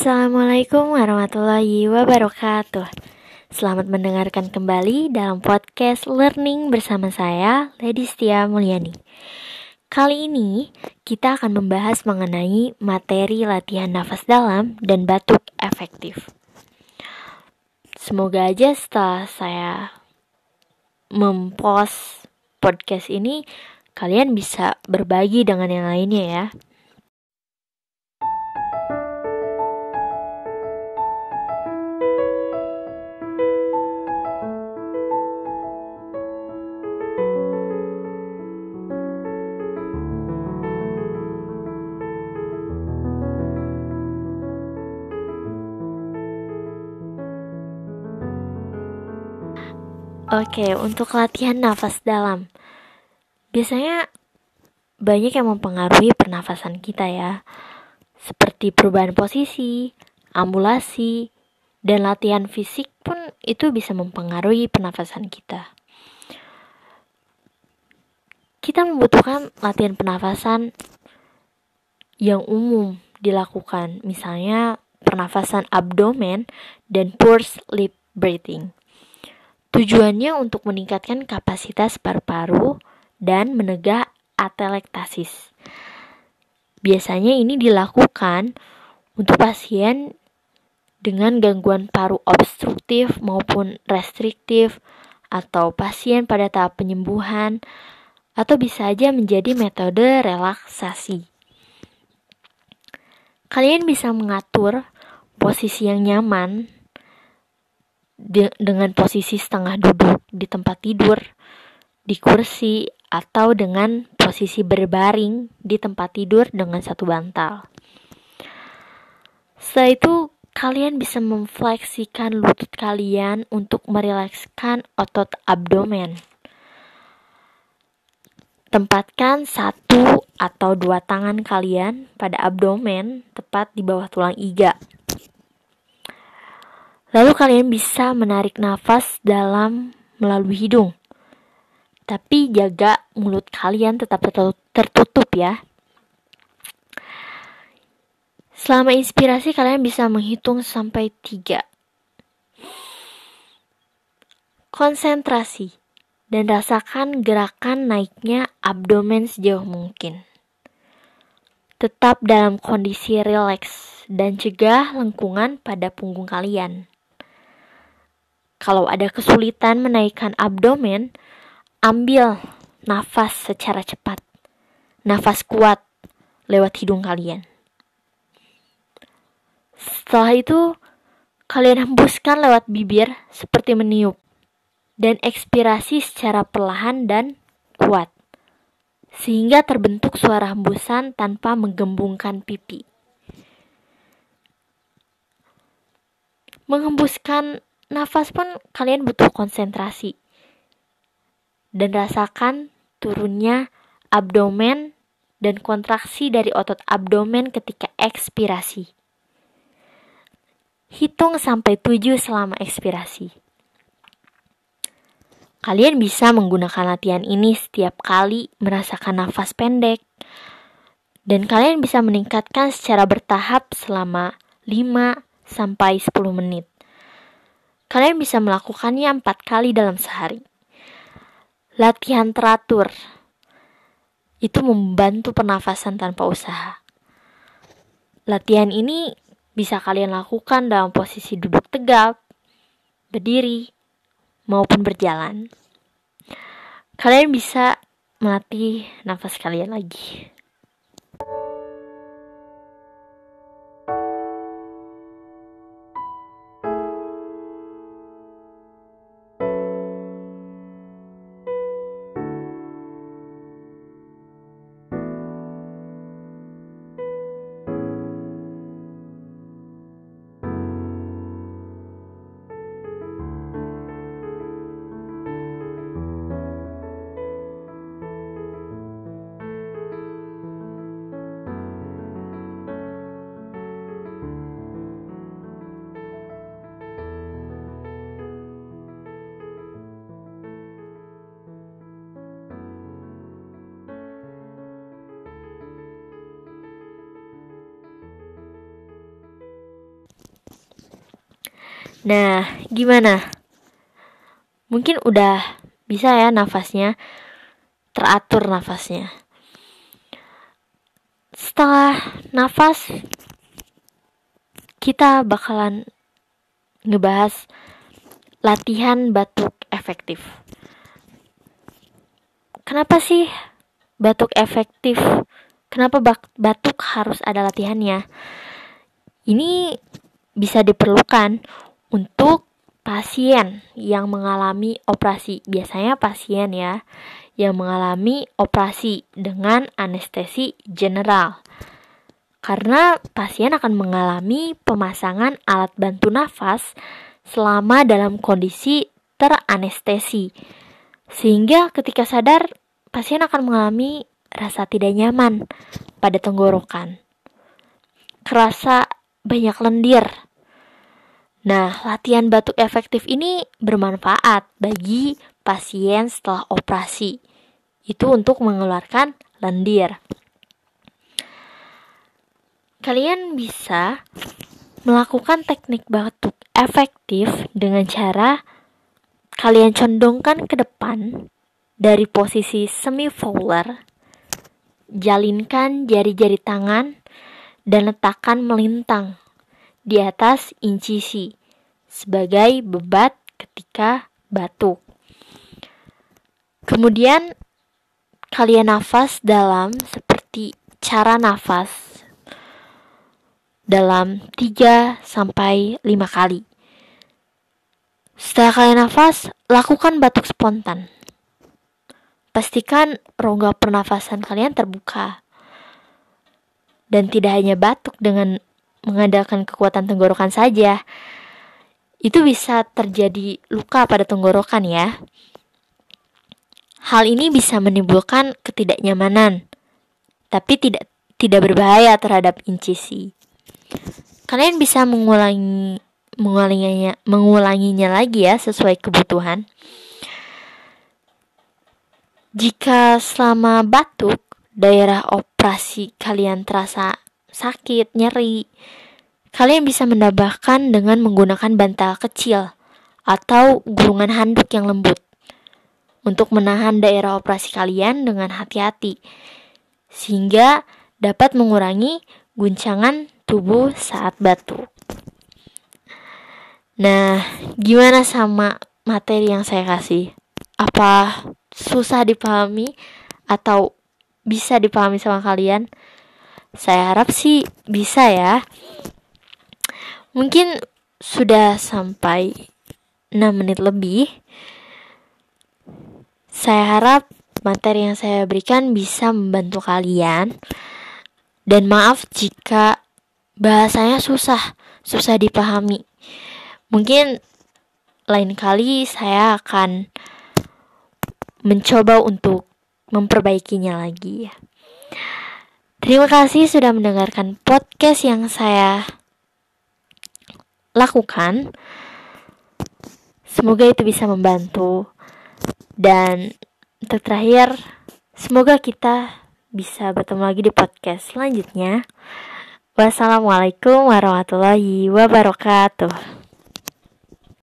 Assalamualaikum warahmatullahi wabarakatuh. Selamat mendengarkan kembali dalam podcast Learning bersama saya, Lady Setia Mulyani. Kali ini kita akan membahas mengenai materi latihan nafas dalam dan batuk efektif. Semoga aja setelah saya mempost podcast ini, kalian bisa berbagi dengan yang lainnya ya. Oke, untuk latihan nafas dalam. Biasanya banyak yang mempengaruhi pernafasan kita ya. Seperti perubahan posisi, ambulasi, dan latihan fisik pun itu bisa mempengaruhi pernafasan kita. Kita membutuhkan latihan pernafasan yang umum dilakukan, misalnya pernafasan abdomen dan pulse lip breathing. Tujuannya untuk meningkatkan kapasitas paru-paru dan menegak atelektasis. Biasanya ini dilakukan untuk pasien dengan gangguan paru obstruktif maupun restriktif atau pasien pada tahap penyembuhan atau bisa saja menjadi metode relaksasi. Kalian bisa mengatur posisi yang nyaman de dengan posisi setengah duduk di tempat tidur, di kursi, atau dengan posisi berbaring di tempat tidur dengan satu bantal. Setelah itu, kalian bisa memfleksikan lutut kalian untuk merilekskan otot abdomen. Tempatkan satu atau dua tangan kalian pada abdomen tepat di bawah tulang iga. Lalu kalian bisa menarik nafas dalam melalui hidung. Tapi jaga mulut kalian tetap tertutup ya. Selama inspirasi kalian bisa menghitung sampai tiga. Konsentrasi dan rasakan gerakan naiknya abdomen sejauh mungkin. Tetap dalam kondisi rileks dan cegah lengkungan pada punggung kalian. Kalau ada kesulitan menaikkan abdomen, ambil nafas secara cepat. Nafas kuat lewat hidung kalian. Setelah itu, kalian hembuskan lewat bibir seperti meniup dan ekspirasi secara perlahan dan kuat sehingga terbentuk suara hembusan tanpa menggembungkan pipi. Menghembuskan nafas pun kalian butuh konsentrasi. Dan rasakan turunnya abdomen dan kontraksi dari otot abdomen ketika ekspirasi. Hitung sampai 7 selama ekspirasi. Kalian bisa menggunakan latihan ini setiap kali merasakan nafas pendek. Dan kalian bisa meningkatkan secara bertahap selama 5 sampai 10 menit. Kalian bisa melakukannya empat kali dalam sehari. Latihan teratur itu membantu pernafasan tanpa usaha. Latihan ini bisa kalian lakukan dalam posisi duduk tegap, berdiri, maupun berjalan. Kalian bisa melatih nafas kalian lagi. Nah, gimana? Mungkin udah bisa ya nafasnya teratur nafasnya. Setelah nafas kita bakalan ngebahas latihan batuk efektif. Kenapa sih batuk efektif? Kenapa batuk harus ada latihannya? Ini bisa diperlukan untuk pasien yang mengalami operasi. Biasanya pasien ya yang mengalami operasi dengan anestesi general. Karena pasien akan mengalami pemasangan alat bantu nafas selama dalam kondisi teranestesi. Sehingga ketika sadar, pasien akan mengalami rasa tidak nyaman pada tenggorokan. Kerasa banyak lendir. Nah, latihan batuk efektif ini bermanfaat bagi pasien setelah operasi. Itu untuk mengeluarkan lendir. Kalian bisa melakukan teknik batuk efektif dengan cara kalian condongkan ke depan dari posisi semi fowler, jalinkan jari-jari tangan dan letakkan melintang di atas incisi sebagai bebat ketika batuk. Kemudian kalian nafas dalam seperti cara nafas dalam 3 sampai 5 kali. Setelah kalian nafas, lakukan batuk spontan. Pastikan rongga pernafasan kalian terbuka. Dan tidak hanya batuk dengan mengandalkan kekuatan tenggorokan saja. Itu bisa terjadi luka pada tenggorokan ya. Hal ini bisa menimbulkan ketidaknyamanan, tapi tidak tidak berbahaya terhadap incisi. Kalian bisa mengulangi mengulanginya mengulanginya lagi ya sesuai kebutuhan. Jika selama batuk daerah operasi kalian terasa sakit, nyeri, kalian bisa menambahkan dengan menggunakan bantal kecil atau gulungan handuk yang lembut untuk menahan daerah operasi kalian dengan hati-hati sehingga dapat mengurangi guncangan tubuh saat batuk. Nah, gimana sama materi yang saya kasih? Apa susah dipahami atau bisa dipahami sama kalian? Saya harap sih bisa ya. Mungkin sudah sampai 6 menit lebih. Saya harap materi yang saya berikan bisa membantu kalian. Dan maaf jika bahasanya susah, susah dipahami. Mungkin lain kali saya akan mencoba untuk memperbaikinya lagi. Terima kasih sudah mendengarkan podcast yang saya lakukan. Semoga itu bisa membantu. Dan untuk terakhir, semoga kita bisa bertemu lagi di podcast selanjutnya. Wassalamualaikum warahmatullahi wabarakatuh.